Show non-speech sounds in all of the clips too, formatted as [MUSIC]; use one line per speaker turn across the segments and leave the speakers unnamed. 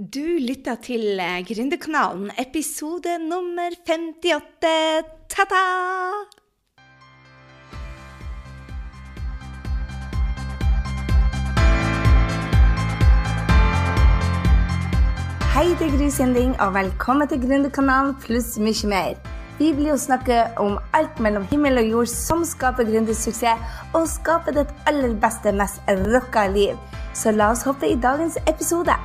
Du lytter til eh, Gründerkanalen, episode nummer 58. Ta-ta! Hei, det er Gry Sinding, og velkommen til Gründerkanalen pluss mye mer. Vi blir å snakke om alt mellom himmel og jord som skaper gründersuksess, og skaper ditt aller beste, mest rocka liv. Så la oss hoppe i dagens episode.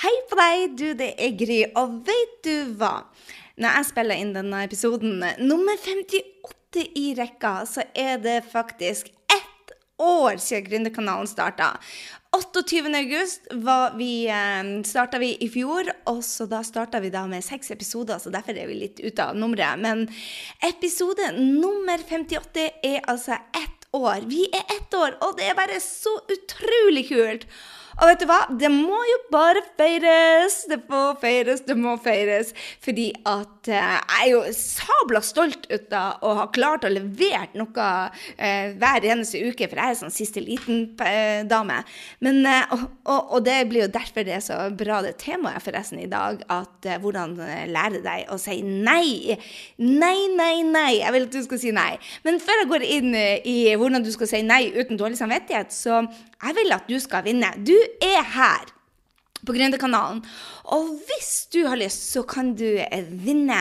Hei på deg, du, det er Gry, og vet du hva? Når jeg spiller inn denne episoden, nummer 58 i rekka, så er det faktisk ett år siden Gründerkanalen starta. 28. august var vi, eh, starta vi i fjor, og så da starta vi da med seks episoder, så derfor er vi litt ute av nummeret. Men episode nummer 58 er altså ett år. Vi er ett år, og det er bare så utrolig kult! Og vet du hva? Det må jo bare feires. Det må feires, det må feires. Fordi at eh, jeg er jo sabla stolt ut av å ha klart å levere noe eh, hver eneste uke, for jeg er sånn siste liten-dame. Men, eh, og, og, og, det blir jo derfor det er så bra det temaet forresten i dag, at eh, hvordan eh, lære deg å si nei. Nei, nei, nei. Jeg vil at du skal si nei. Men før jeg går inn eh, i hvordan du skal si nei uten dårlig samvittighet, så jeg vil at du skal vinne. Du er her på Gründerkanalen. Og hvis du har lyst, så kan du eh, vinne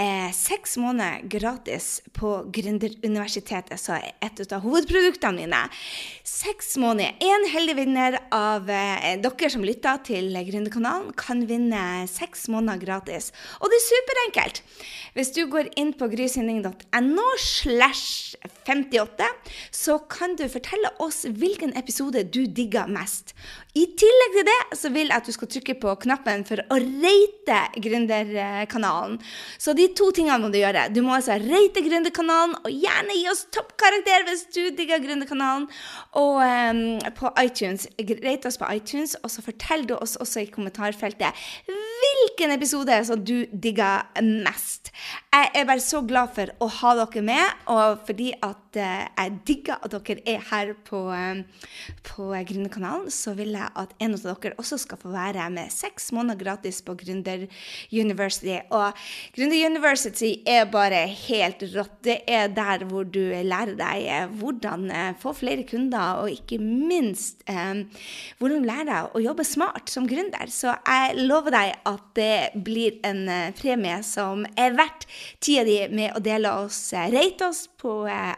eh, seks måneder gratis på Gründeruniversitetet, så et av hovedproduktene mine. Seks måneder. En heldig vinner av eh, dere som lytter til Gründerkanalen, kan vinne seks måneder gratis. Og det er superenkelt. Hvis du går inn på grysynding.no slash 58, så kan du fortelle oss hvilken episode du digger mest. I tillegg til det så vil jeg at du skal trykke på knappen for å rate Gründerkanalen. Så de to tingene må du gjøre. Du må altså rate Gründerkanalen, og gjerne gi oss toppkarakter hvis du digger Gründerkanalen. Og um, på iTunes, rate oss på iTunes, og så fortell du oss også i kommentarfeltet hvilken episode som du digger mest. Jeg er bare så glad for å ha dere med, og fordi at uh, jeg digger at dere er her på, um, på Gründerkanalen, så vil jeg at en av dere også skal få være med seks måneder gratis på Gründer University. Og Gründer University er bare helt rått. Det er der hvor du lærer deg hvordan eh, få flere kunder, og ikke minst eh, hvordan lære deg å jobbe smart som gründer. Så jeg lover deg at det blir en uh, premie som er verdt tida di med å dele oss, rate oss på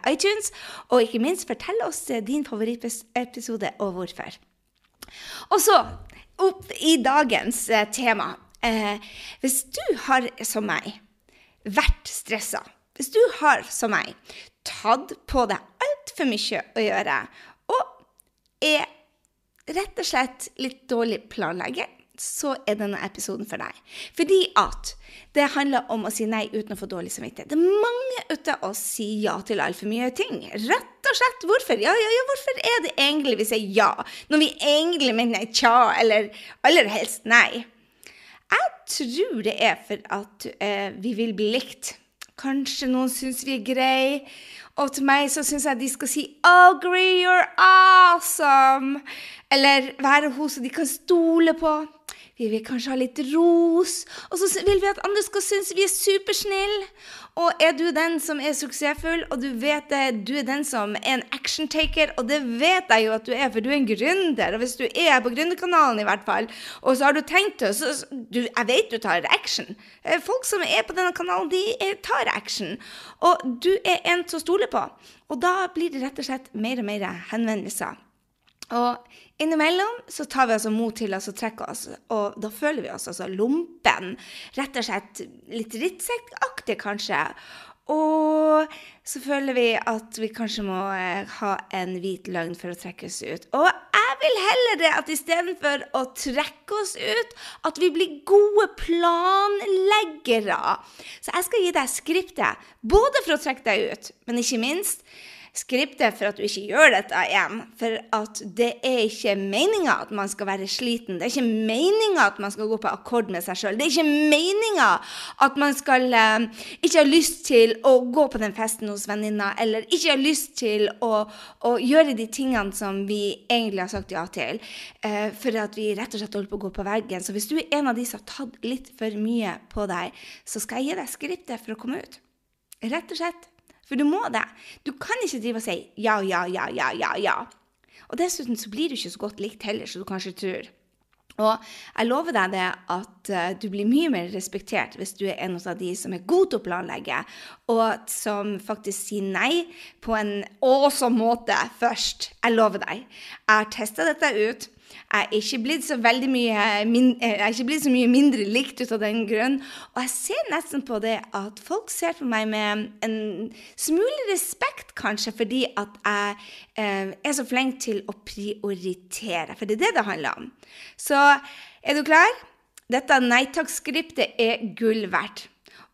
iTunes, og ikke minst fortelle oss din favorittepisode og hvorfor. Og så opp i dagens eh, tema. Eh, hvis du har, som meg, vært stressa, hvis du har, som meg, tatt på deg altfor mye å gjøre, og er rett og slett litt dårlig planlegger, så er denne episoden for deg. Fordi at det handler om å si nei uten å få dårlig samvittighet. Det er mange av oss sier ja til altfor mye ting. Rett og slett. Hvorfor? Ja, ja, ja, hvorfor er det egentlig vi sier ja, når vi egentlig mener tja, eller aller helst nei? Jeg tror det er for at eh, vi vil bli likt. Kanskje noen syns vi er greie. Og til meg så syns jeg de skal si 'Agree, you're awesome'. Eller være hun som de kan stole på. Vi vil kanskje ha litt ros. Og så vil vi at andre skal synes vi er supersnille. Og er du den som er suksessfull, og du vet det, du er den som er en actiontaker, og det vet jeg jo at du er, for du er en gründer. Og hvis du er på Gründerkanalen i hvert fall, og så har du tenkt det, så du, Jeg vet du tar action. Eh, folk som er på denne kanalen, de tar action. Og du er en til å stole på. Og da blir det rett og slett mer og mer henvendelser. Og innimellom så tar vi altså mot til oss og trekker oss, og da føler vi oss altså lompen. Rett og slett litt rittsekkaktig, kanskje. Og så føler vi at vi kanskje må eh, ha en hvit løgn for å trekke oss ut. Og jeg vil heller det at istedenfor å trekke oss ut, at vi blir gode planleggere. Så jeg skal gi deg skriptet, både for å trekke deg ut, men ikke minst skriptet for at du ikke gjør dette igjen. For at det er ikke meninga at man skal være sliten. Det er ikke meninga at man skal gå på akkord med seg sjøl. Det er ikke meninga at man skal eh, ikke ha lyst til å gå på den festen hos venninna, eller ikke ha lyst til å, å, gjøre de tingene som vi egentlig har sagt ja til. Eh, for at vi rett og slett holder på å gå på veggen. Så hvis du er en av de som har tatt litt for mye på deg, så skal jeg gi deg skriptet for å komme ut. Rett og slett. For du må det. Du kan ikke drive og si ja, ja, ja, ja, ja, ja. Og dessuten så blir du ikke så godt likt heller, som du kanskje tror. Og jeg lover deg det at uh, du blir mye mer respektert hvis du er en av de som er god til å planlegge, og som faktisk sier nei på en awesome måte først. Jeg lover deg. Jeg har testa dette ut. Jeg er ikke blitt så veldig mye, min, jeg er ikke blitt så mye mindre likt ut av den grunn. Og jeg ser nesten på det at folk ser på meg med en smule respekt, kanskje, fordi at jeg eh, er så flink til å prioritere. For det er det det handler om. Så er du klar? Dette nei takk-skriptet er gull verdt.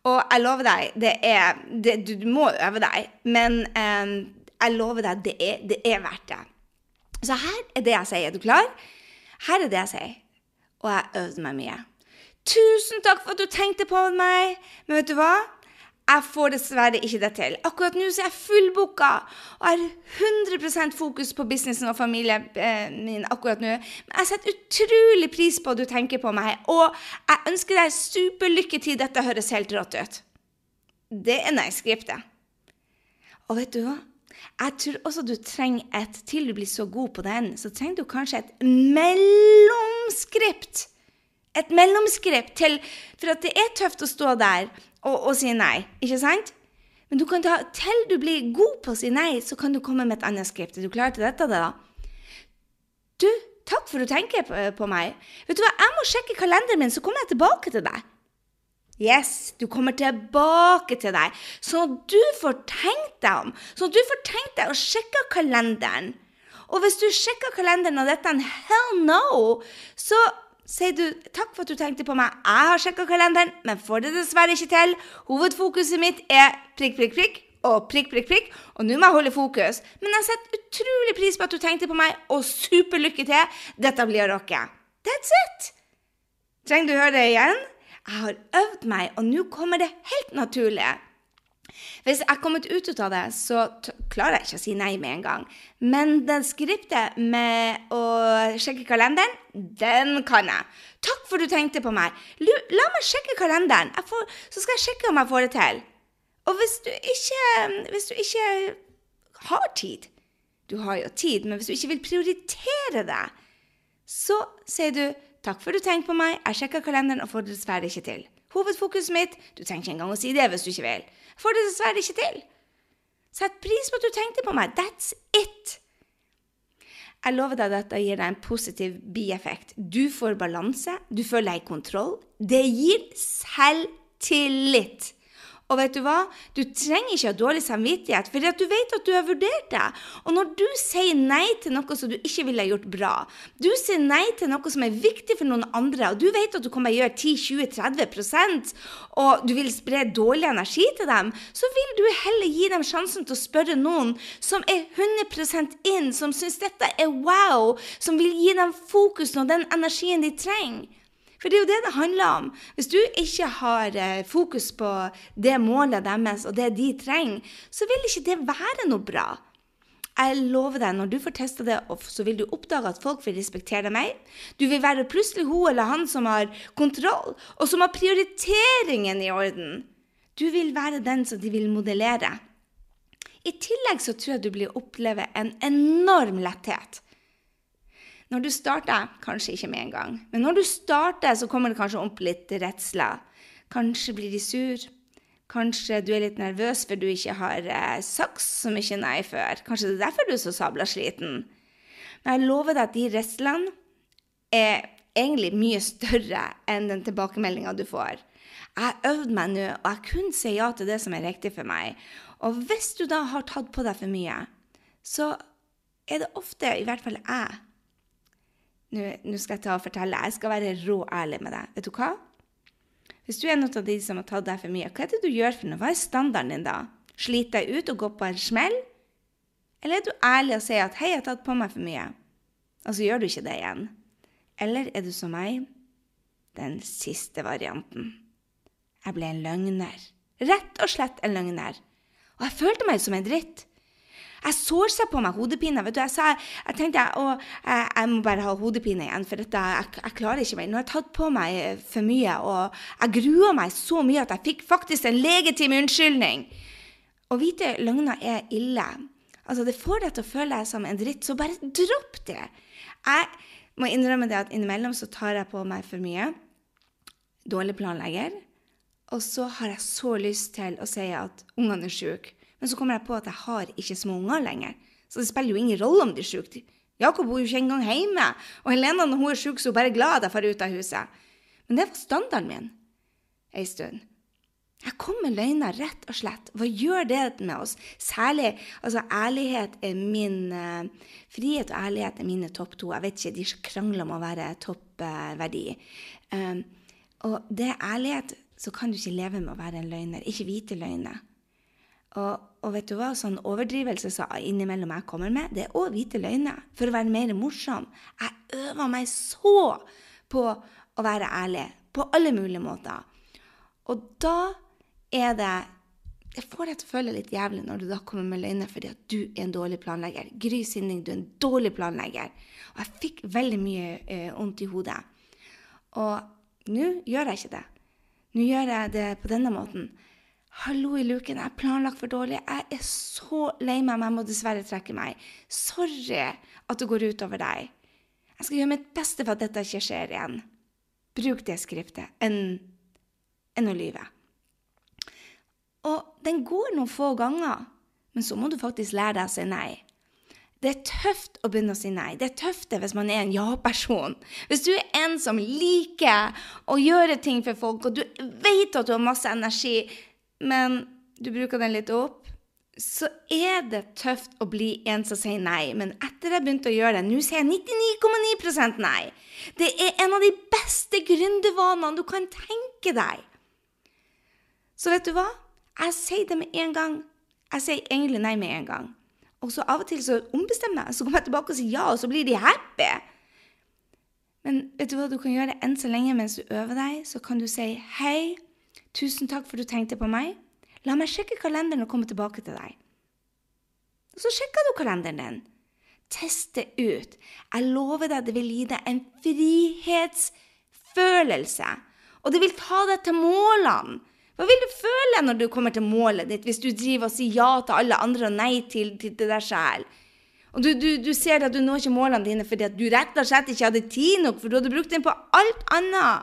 Og jeg lover deg, det er det, Du må øve deg, men eh, jeg lover deg, det er, det er verdt det. Så her er det jeg sier. Er du klar? Her er det jeg sier. Og jeg øvde meg mye. Tusen takk for at du tenkte på meg. Men vet du hva? Jeg får dessverre ikke det til. Akkurat nå så er jeg fullbooka og har 100 fokus på businessen og familien min akkurat nå. Men jeg setter utrolig pris på at du tenker på meg, og jeg ønsker deg superlykke til. Dette høres helt rått ut. Det er nei-skriptet. Og vet du hva? Jeg tror også du trenger et Til du blir så god på den, så trenger du kanskje et mellomskript. Et mellomskript til For at det er tøft å stå der og, og si nei, ikke sant? Men du kan ta, til du blir god på å si nei, så kan du komme med et annet skript. Er du klar til dette, da? Du, takk for at du tenker på, på meg. Vet du hva, jeg må sjekke kalenderen min, så kommer jeg tilbake til deg. Yes, du kommer tilbake til deg, sånn at du får tenkt deg om. Sånn at du får tenkt deg å sjekke kalenderen. Og hvis du sjekker kalenderen og dette er en hell no, så sier du takk for at du tenkte på meg. Jeg har sjekka kalenderen, men får det dessverre ikke til. Hovedfokuset mitt er prikk, prikk, prikk og prikk, prikk, prikk. Og nå må jeg holde fokus. Men jeg setter utrolig pris på at du tenkte på meg, og superlykke til. Dette blir å rocke. That's it! Trenger du høre det igjen? Jeg har øvd meg, og nå kommer det helt naturlig. Hvis jeg har kommet ut av det, så klarer jeg ikke å si nei med en gang. Men den skriptet med å sjekke kalenderen, den kan jeg. Takk for du tenkte på meg. La meg sjekke kalenderen, får, så skal jeg sjekke om jeg får det til. Og hvis du ikke, hvis du ikke har tid Du har jo tid, men hvis du ikke vil prioritere det, så sier du Takk for at du tenkte på meg. Jeg sjekka kalenderen og får det dessverre ikke til. Hovedfokuset mitt Du trenger ikke engang å si det hvis du ikke vil. Får det dessverre ikke til. Sett pris på at du tenkte på meg. That's it. Jeg lover deg at dette gir deg en positiv bieffekt. Du får balanse, du føler deg i kontroll. Det gir selvtillit. Og vet du hva? Du trenger ikke ha dårlig samvittighet, for du vet at du har vurdert det. Og når du sier nei til noe som du ikke ville gjort bra, du sier nei til noe som er viktig for noen andre, og du vet at du kommer til å gjøre 10-20-30% og du vil spre dårlig energi til dem, så vil du heller gi dem sjansen til å spørre noen som er 100% inn, som syns dette er wow, som vil gi dem fokus og den energien de trenger. For det er jo det det handler om. Hvis du ikke har eh, fokus på det målet deres og det de trenger, så vil ikke det være noe bra. Jeg lover deg, når du får testa det, så vil du oppdage at folk vil respektere deg mer. Du vil være plutselig hun eller han som har kontroll, og som har prioriteringen i orden. Du vil være den som de vil modellere. I tillegg så tror jeg du blir oppleve en enorm letthet. Når du starter, kanskje ikke med en gang, men når du starter, så kommer det kanskje opp litt redsler. Kanskje blir de sur. Kanskje du er litt nervøs for du ikke har eh, sagt så mye nei før. Kanskje det er derfor du er så sabla sliten. Men jeg lover deg at de redslene er egentlig mye større enn den tilbakemeldinga du får. Jeg har øvd meg nå, og jeg kun sier ja til det som er riktig for meg. Og hvis du da har tatt på deg for mye, så er det ofte, i hvert fall jeg, nå skal jeg ta og fortelle. Jeg skal være rå ærlig med deg. Vet du hva? Hvis du er noen av de som har tatt deg for mye, hva er det du gjør for noe? Hva er standarden din da? Sliter deg ut og går på en smell? Eller er du ærlig og sier at 'hei, jeg har tatt på meg for mye', og så gjør du ikke det igjen? Eller er du som meg? Den siste varianten. Jeg ble en løgner. Rett og slett en løgner. Og jeg følte meg som en dritt. Jeg sårsa på meg hodepine. vet du, Jeg, sa, jeg tenkte å, jeg, jeg, må bare ha hodepine igjen, for dette, jeg, jeg, klarer ikke mer. Nå har jeg tatt på meg eh, for mye, og jeg grua meg så mye at jeg fikk faktisk en legitim unnskyldning. Å vite løgner er ille. Altså, Det får deg til å føle deg som en dritt, så bare dropp det. Jeg må innrømme det at innimellom så tar jeg på meg for mye. Dårlig planlegger. Og så har jeg så lyst til å si at ungene er syke. Men så kommer jeg på at jeg har ikke små unger lenger. Så det spiller jo ingen rolle om de er sjuke. Jakob bor jo ikke engang hjemme. Og Helena når hun er syk, så er hun bare glad at jeg drar ut av huset. Men det var standarden min ei stund. Jeg kom med løgner, rett og slett. Hva gjør det med oss? Særlig altså ærlighet er min uh, Frihet og ærlighet er mine topp to. Jeg vet ikke, de krangler om å være toppverdi. Uh, um, og det er ærlighet, så kan du ikke leve med å være en løgner. Ikke vite løgner. Og, og, vet du hva, sånn overdrivelse som innimellom jeg kommer med, det er òg hvite løgner. For å være mer morsom. Jeg øver meg så på å være ærlig. På alle mulige måter. Og da er det Jeg får deg til å føle litt jævlig når du da kommer med løgner fordi at du er en dårlig planlegger. Gry Sinning, du er en dårlig planlegger. Og jeg fikk veldig mye eh, vondt i hodet. Og nå gjør jeg ikke det. Nå gjør jeg det på denne måten. Hallo i luken, jeg er planlagt for dårlig. Jeg er så lei meg, men jeg må dessverre trekke meg. Sorry at det går utover deg. Jeg skal gjøre mitt beste for at dette ikke skjer igjen. Bruk det skriftet enn, enn å lyve. Og den går noen få ganger, men så må du faktisk lære deg å si nei. Det er tøft å begynne å si nei. Det er tøft hvis man er en ja-person. Hvis du er en som liker å gjøre ting for folk, og du vet at du har masse energi, men du bruker den litt opp, så er det tøft å bli en som sier nei. Men etter jeg begynte å gjøre det, nå sier jeg 99,9% nei. Det er en av de beste gründervanene du kan tenke deg. Så vet du hva? Jeg sier det med en gang. Jeg sier egentlig nei med en gang. Og så av og til så ombestemmer jeg, så kommer jeg tilbake og sier ja, og så blir de happy. Men vet du hva du kan gjøre enn så lenge mens du øver deg? Så kan du si hei. Tusen takk for du tenkte på meg. La meg sjekke kalenderen og komme tilbake til deg. Og så sjekker du kalenderen din. Test det ut. Jeg lover deg det vil gi deg en frihetsfølelse. Og det vil ta deg til målene. Hva vil du føle når du kommer til målet ditt, hvis du driver og sier ja til alle andre og nei til, til det sjøl? Og du, du, du, ser at du når ikke målene dine fordi at du rett og slett ikke hadde tid nok, for du hadde brukt den på alt annet.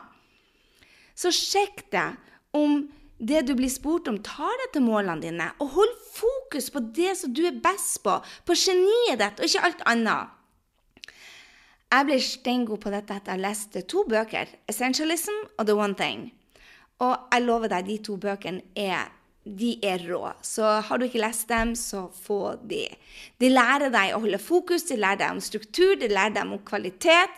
Så sjekk det om det du blir spurt om, tar deg til målene dine. Og hold fokus på det som du er best på, på geniet ditt, og ikke alt annet. Jeg ble steingod på dette etter jeg leste to bøker, 'Essentialism' og 'The One Thing'. Og jeg lover deg, de to bøkene er er rå. Så har du ikke lest dem, så få de. De lærer deg å holde fokus, de lærer deg om struktur, de lærer deg om kvalitet.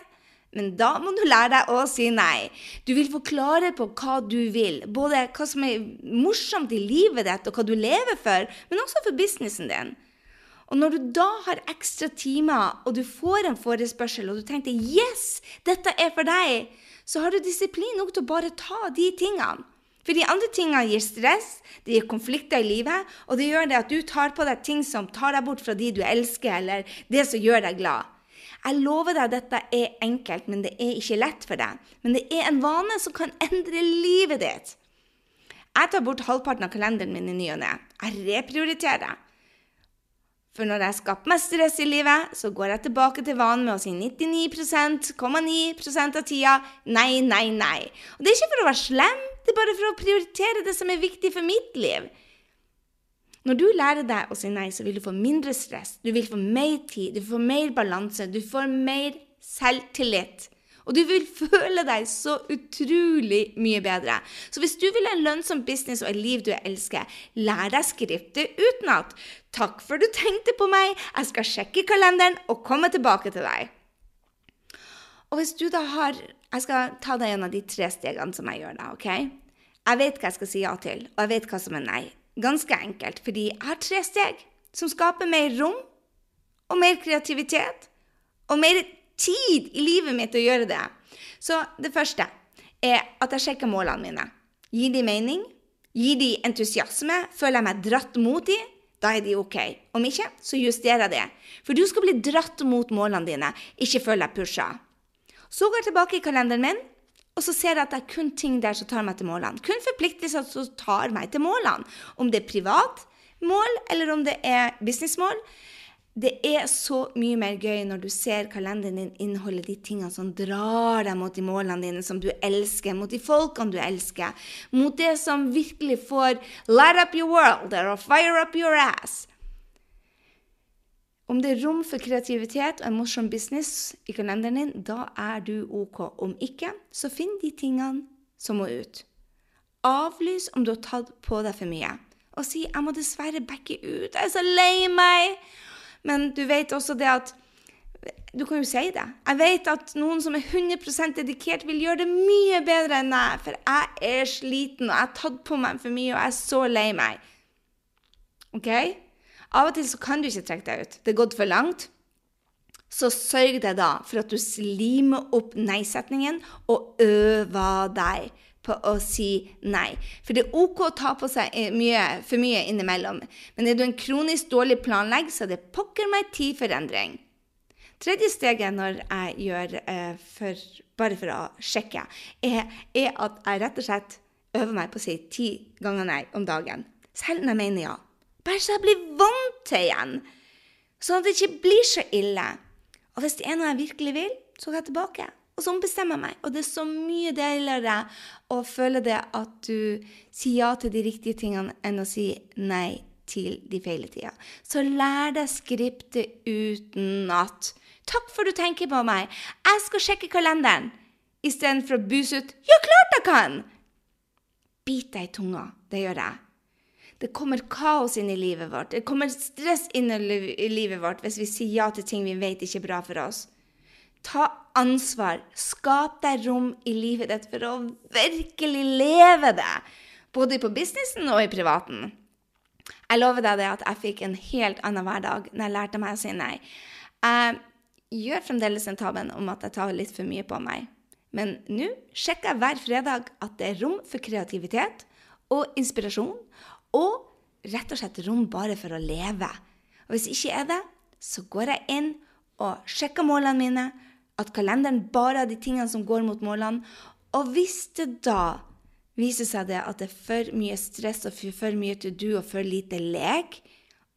Men da må du lære deg å si nei. Du vil forklare på hva du vil. Både hva som er morsomt i livet ditt, og hva du lever for, men også for businessen din. Og når du da har ekstra timer, og du får en forespørsel, og du tenker 'yes, dette er for deg', så har du disiplin nok til å bare ta de tingene. For de andre tingene gir stress, det gir konflikter i livet, og det gjør det at du tar på deg ting som tar deg bort fra de du elsker, eller det som gjør deg glad. Jeg lover deg dette er enkelt, men det er ikke lett for deg. Men det er en vane som kan endre livet ditt. Jeg tar bort halvparten av kalenderen min i ny og ne. Jeg reprioriterer. For når jeg skaper meg stress i livet, så går jeg tilbake til vanen med å si 99,9 av tida nei, nei, nei. Og det er ikke for å være slem, det er bare for å prioritere det som er viktig for mitt liv. Når du lærer deg å si nei, så vil du få mindre stress, du vil få mer tid, du får mer balanse, du får mer selvtillit. Og du vil [LAUGHS] føle deg så utrolig mye bedre. Så hvis du vil ha en lønnsom business og et liv du elsker, lær deg skriftet utenat. Takk for du tenkte på meg, jeg skal sjekke kalenderen og komme tilbake til deg. Og hvis du da har Jeg skal ta deg gjennom de tre stegene som jeg gjør da, OK? Jeg vet hva jeg skal si ja til, og jeg vet hva som er nei. Ganske enkelt, fordi jeg har tre steg som skaper mer rom og mer kreativitet og mer tid i livet mitt å gjøre det. Så det første er at jeg sjekker målene mine. Gir de mening? Gir de entusiasme? Føler jeg meg dratt mot de? Da er de OK. Om ikke, så justerer jeg det. For du skal bli dratt mot målene dine, ikke føle deg pusha. Så går jeg tilbake i kalenderen min, og så ser jeg at det er kun ting der som tar meg til målene. Kun forpliktelser som tar meg til målene. Om det er privat mål, eller om det er businessmål. Det er så mye mer gøy når du ser kalenderen din inneholde de tingene som drar deg mot de målene dine som du elsker, mot de folkene du elsker, mot det som virkelig får light up your world or fire up your ass. Om det er rom for kreativitet og en morsom business i kalenderen din, da er du OK. Om ikke, så finn de tingene som må ut. Avlys om du har tatt på deg for mye. Og si 'jeg må dessverre backe ut', 'jeg er så lei meg'. Men du vet også det at Du kan jo si det. Jeg vet at noen som er 100% dedikert, vil gjøre det mye bedre enn meg, for jeg er sliten, og jeg har tatt på meg for mye, og jeg er så lei meg. OK? Av og til så kan du ikke trekke deg ut. Det er gått for langt. Så sørg deg da for at du slimer opp nei-setningen og øver deg på å si nei. For det er OK å ta på seg mye, for mye innimellom, men er du en kronisk dårlig planlegg, så er det pokker meg tid for endring. Tredje steget når jeg gjør eh, for, bare for å sjekke, er, er, at jeg rett og slett øver meg på å si ti ganger nei om dagen. Selv når jeg mener ja. Bare så jeg blir vant til igjen. Sånn at det ikke blir så ille. Og hvis det er noe jeg virkelig vil, så går jeg tilbake. Og så ombestemmer jeg meg. Og det er så mye deiligere å føle det at du sier ja til de riktige tingene, enn å si nei til de feile tida. Så lær deg skriptet utenat. Takk for du tenker på meg. Jeg skal sjekke kalenderen. Istedenfor å buse ut 'Ja, klart jeg kan!' Bit deg i tunga. Det gjør jeg. Det kommer kaos inn i livet vårt. Det kommer stress inn i livet vårt hvis vi sier ja til ting vi vet ikke er bra for oss. Ta ansvar. Skap deg rom i livet ditt for å virkelig leve det. Både på businessen og i privaten. Jeg lover deg det at jeg fikk en helt annen hverdag når jeg lærte meg å si nei. Jeg gjør fremdeles en tabben om at jeg tar litt for mye på meg. Men nå sjekker jeg hver fredag at det er rom for kreativitet og inspirasjon og rett og slett rom bare for å leve. Og hvis ikke er det, så går jeg inn og sjekker målene mine, at kalenderen bare har de tingene som går mot målene. Og hvis det da viser seg det at det er for mye stress og for mye to do og for lite lek,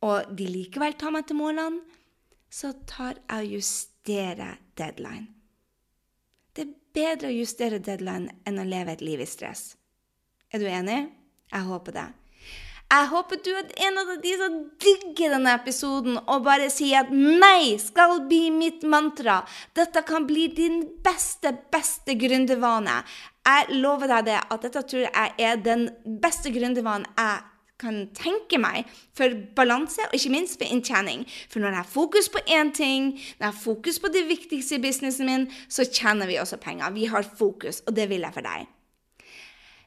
og de likevel tar meg til målene, så tar jeg og justerer deadline. Det er bedre å justere deadline enn å leve et liv i stress. Er du enig? Jeg håper det. Jeg håper du er en av de som digger denne episoden og bare sier at nei skal bli mitt mantra. Dette kan bli din beste, beste gründervane. Jeg lover deg det, at dette tror jeg er den beste gründervanen jeg kan tenke meg for balanse, og ikke minst for inntjening. For når jeg har fokus på én ting, når jeg har fokus på det viktigste i businessen min, så tjener vi også penger. Vi har fokus, og det vil jeg for deg.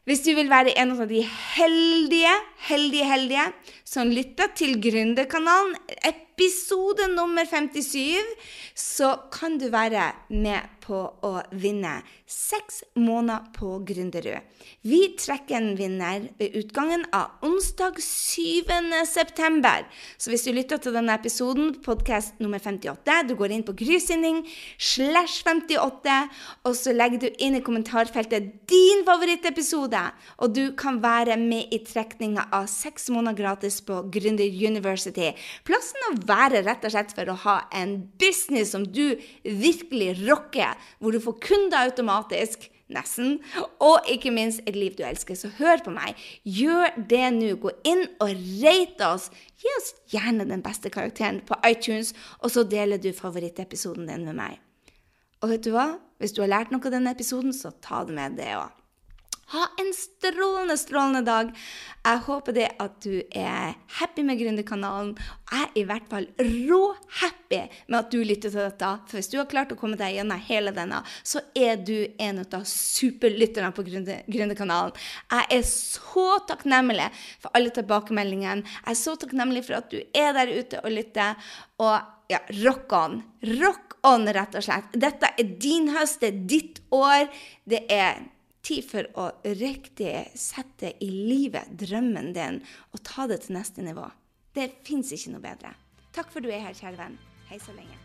Hvis du vil være en av de heldige, heldige, heldige som lytter til Gründerkanalen, episode nummer 57, så kan du være med på å vinne seks måneder på Gründerud. Vi trekker en vinner ved utgangen av onsdag 7. september. Så hvis du lytter til denne episoden, podkast nummer 58, du går inn på Grysynding slash 58, og så legger du inn i kommentarfeltet din favorittepisode, og du kan være med i trekninga av seks måneder gratis på Gründer University. Plassen å være rett og slett for å ha en business som du virkelig rocker hvor du får kunder automatisk, nesten, og ikke minst et liv du elsker. Så hør på meg. Gjør det nå. Gå inn og rate oss. Gi oss gjerne den beste karakteren på iTunes, og så deler du favorittepisoden din med meg. Og vet du hva? Hvis du har lært noe av denne episoden, så ta det med, det òg. Ha en strålende, strålende dag. Jeg håper det at du er happy med Gründerkanalen. Jeg er i hvert fall rå-happy med at du lytter til dette. For hvis du har klart å komme deg gjennom hele denne, så er du en av superlytterne på Gründerkanalen. Jeg er så takknemlig for alle tilbakemeldingene. Jeg er så takknemlig for at du er der ute og lytter. Og ja, rock on. Rock on, rett og slett. Dette er din høst, det er ditt år. Det er tid for å riktig sette i livet drømmen din og ta det til neste nivå. Det fins ikke noe bedre. Takk for du er her, kjære venn. Hei så lenge.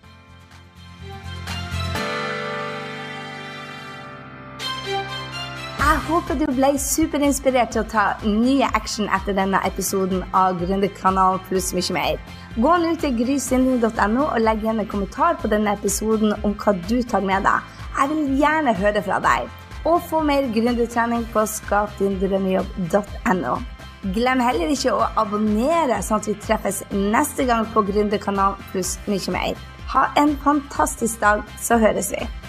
Jeg håper du ble superinspirert til å ta nye action etter denne episoden av Gründerkanalen pluss mye mer. Gå nå til grysynden.no og legg igjen en kommentar på denne episoden om hva du tar med deg. Jeg vil gjerne høre fra deg. Og få mer gründertrening på skapdindrømmejobb.no. Glem heller ikke å abonnere, sånn at vi treffes neste gang på Gründerkanalen pluss mye mer. Ha en fantastisk dag, så høres vi.